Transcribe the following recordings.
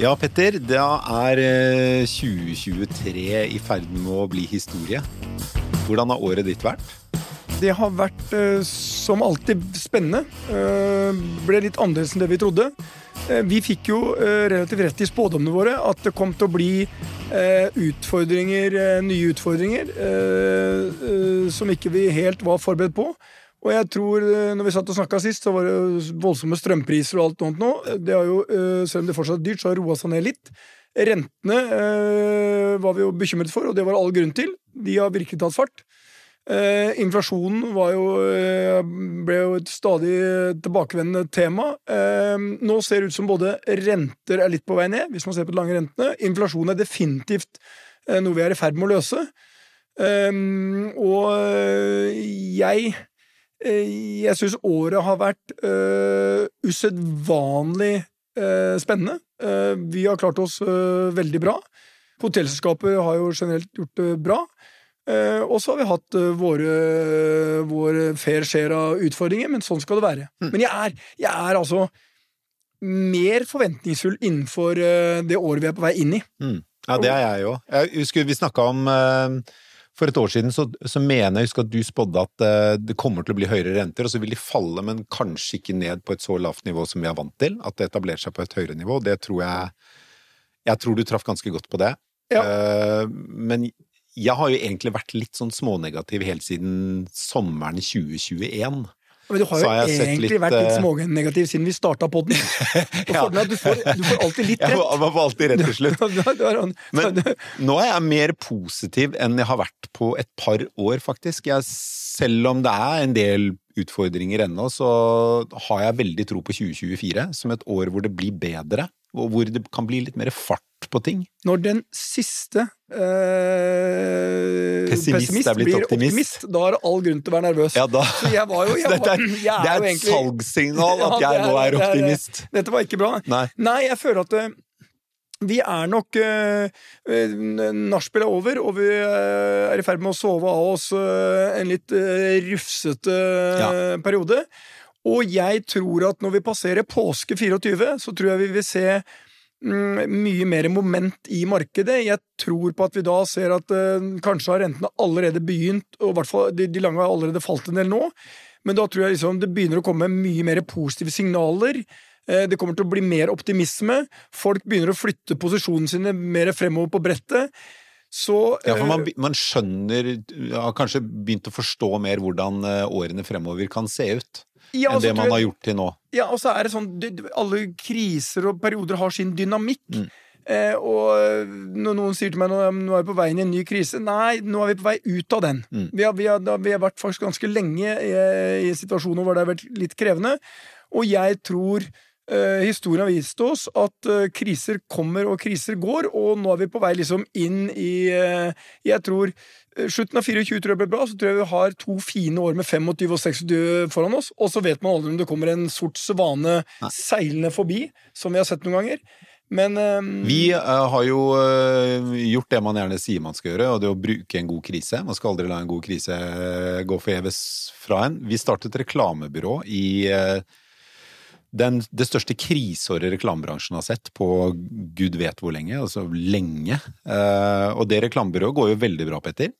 Ja, Petter. Da er eh, 2023 i ferd med å bli historie. Hvordan har året ditt vært? Det har vært eh, som alltid spennende. Eh, ble litt annerledes enn det vi trodde. Eh, vi fikk jo eh, relativt rett i spådommene våre at det kom til å bli eh, utfordringer, eh, nye utfordringer, eh, eh, som ikke vi helt var forberedt på. Og jeg tror, eh, når vi satt og snakka sist, så var det voldsomme strømpriser og alt annet nå. Det har jo, eh, selv om det fortsatt er dyrt, så har det roa seg ned litt. Rentene eh, var vi jo bekymret for, og det var all grunn til. De har virkelig tatt fart. Eh, inflasjonen jo, eh, ble jo et stadig tilbakevendende tema. Eh, nå ser det ut som både renter er litt på vei ned, hvis man ser på de lange rentene. Inflasjonen er definitivt noe vi er i ferd med å løse. Og jeg jeg syns året har vært uh, usedvanlig uh, spennende. Uh, vi har klart oss uh, veldig bra. Hotellselskapet har jo generelt gjort det bra. Eh, og så har vi hatt eh, våre, vår fair share av utfordringer, men sånn skal det være. Men jeg er, jeg er altså mer forventningsfull innenfor eh, det året vi er på vei inn i. Mm. Ja, det er jeg òg. Jeg husker vi snakka om eh, For et år siden så, så mener jeg husker at du spådde at eh, det kommer til å bli høyere renter, og så vil de falle, men kanskje ikke ned på et så lavt nivå som vi er vant til. At det etablerer seg på et høyere nivå. Det tror jeg Jeg tror du traff ganske godt på det. Ja. Eh, men jeg har jo egentlig vært litt sånn smånegativ helt siden sommeren 2021. Men du har jo har egentlig litt, vært litt eh, smånegativ siden vi starta podden. Og Ja. du får, du får alltid litt rett. Jeg var alltid rett til slutt. Men nå er jeg mer positiv enn jeg har vært på et par år, faktisk. Jeg, selv om det er en del utfordringer ennå, så har jeg veldig tro på 2024 som et år hvor det blir bedre, og hvor det kan bli litt mer fart på ting. Når den siste eh, Pessimist er blitt blir optimist. optimist, da er det all grunn til å være nervøs. Ja, da Så jeg var jo jeg var, er, jeg er det er et egentlig- salgssignal at Ja, jeg nå er det optimist. Dette var ikke bra. Nei. Nei, jeg føler at eh, vi er nok øh, Nachspiel er over, og vi øh, er i ferd med å sove av oss øh, en litt rufsete ja. periode. Og jeg tror at når vi passerer påske 24, så tror jeg vi vil se mye mer moment i markedet. Jeg tror på at vi da ser at eh, kanskje har rentene allerede begynt, og i hvert fall de, de lange har allerede falt en del nå. Men da tror jeg liksom det begynner å komme mye mer positive signaler. Eh, Det kommer til å bli mer optimisme. Folk begynner å flytte posisjonene sine mer fremover på brettet. Så Ja, for man, eh, man skjønner, har kanskje begynt å forstå mer hvordan eh, årene fremover kan se ut, ja, enn det man har gjort til nå. Ja, og så er det sånn Alle kriser og perioder har sin dynamikk. Mm. Eh, og eh, når noen sier til meg nå, nå er vi på vei inn i en ny krise Nei, nå er vi på vei ut av den. Mm. Vi, har, vi, har, vi har vært faktisk ganske lenge i, i situasjoner hvor det har vært litt krevende. Og jeg tror historien har vist oss at eh, kriser kommer og kriser går, og nå er vi på vei liksom inn i eh, Jeg tror eh, Slutten av 24 tror jeg blir bra, så tror jeg vi har to fine år med 25 og 26 foran oss. Og så vet man aldri om det kommer en sort svane seilende forbi, som vi har sett noen ganger. Men um... Vi uh, har jo uh, gjort det man gjerne sier man skal gjøre, og det er å bruke en god krise. Man skal aldri la en god krise uh, gå forgjeves fra en. Vi startet reklamebyrå i eh, den, det største kriseåret reklamebransjen har sett på gud vet hvor lenge, altså lenge. Eh, og det reklamebyrået går jo veldig bra, Petter.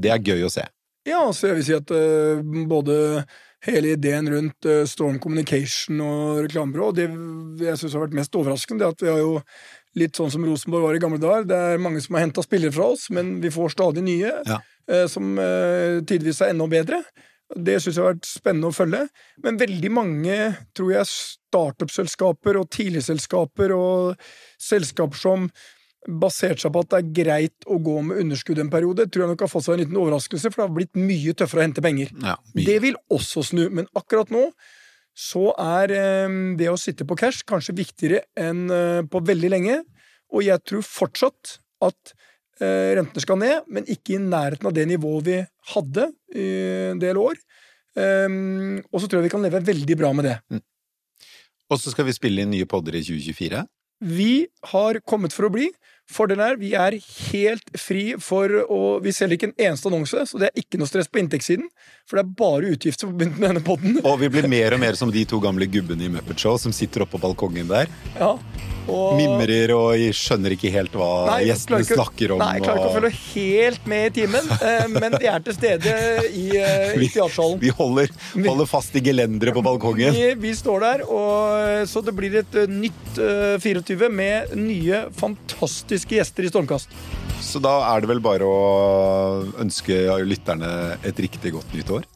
Det er gøy å se. Ja, så jeg vil si at uh, både hele ideen rundt uh, Storm Communication og reklamebyrå, det jeg syns har vært mest overraskende, det er at vi har jo litt sånn som Rosenborg var i gamle dager. Det er mange som har henta spillere fra oss, men vi får stadig nye, Ja. Uh, som tidvis er enda bedre. Det syns jeg har vært spennende å følge. Men veldig mange, tror jeg, startup-selskaper og tidligselskaper og selskaper som basert seg på at det er greit å gå med underskudd en periode, tror jeg nok har fått seg en liten overraskelse, for det har blitt mye tøffere å hente penger. Ja. Det vil også snu, men akkurat nå så er eh, det å sitte på cash kanskje viktigere enn eh, på veldig lenge. Og jeg tror fortsatt at rentene skal ned, men ikke i nærheten av det nivået vi hadde i en del år. Um, og så tror jeg vi kan leve veldig bra med det. Og så skal vi spille inn nye podder i 2024. Vi har kommet for å bli. Fordelen er vi er helt fri for å Vi selger ikke en eneste annonse, så det er ikke noe stress på inntektssiden. For det er bare utgifter forbundet med denne poden. Og vi blir mer og mer som de to gamle gubbene i Muppet Show som sitter oppe på balkongen der. Ja, og... Mimrer og skjønner ikke helt hva Nei, gjestene ikke- snakker om. Nei, jeg klarer ikke å følge helt med i timen, eh, men de er til stede i, eh, i teatersalen. Vi holder, holder fast i gelenderet på balkongen. Vi, vi står der, og, så det blir et eh, nytt uh, 24 med nye, fantastiske gjester i Stormkast. Så da er det vel bare å ønske lytterne et riktig godt nytt år.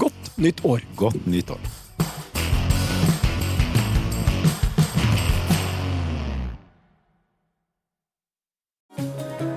Godt nytt år. Godt nytt år.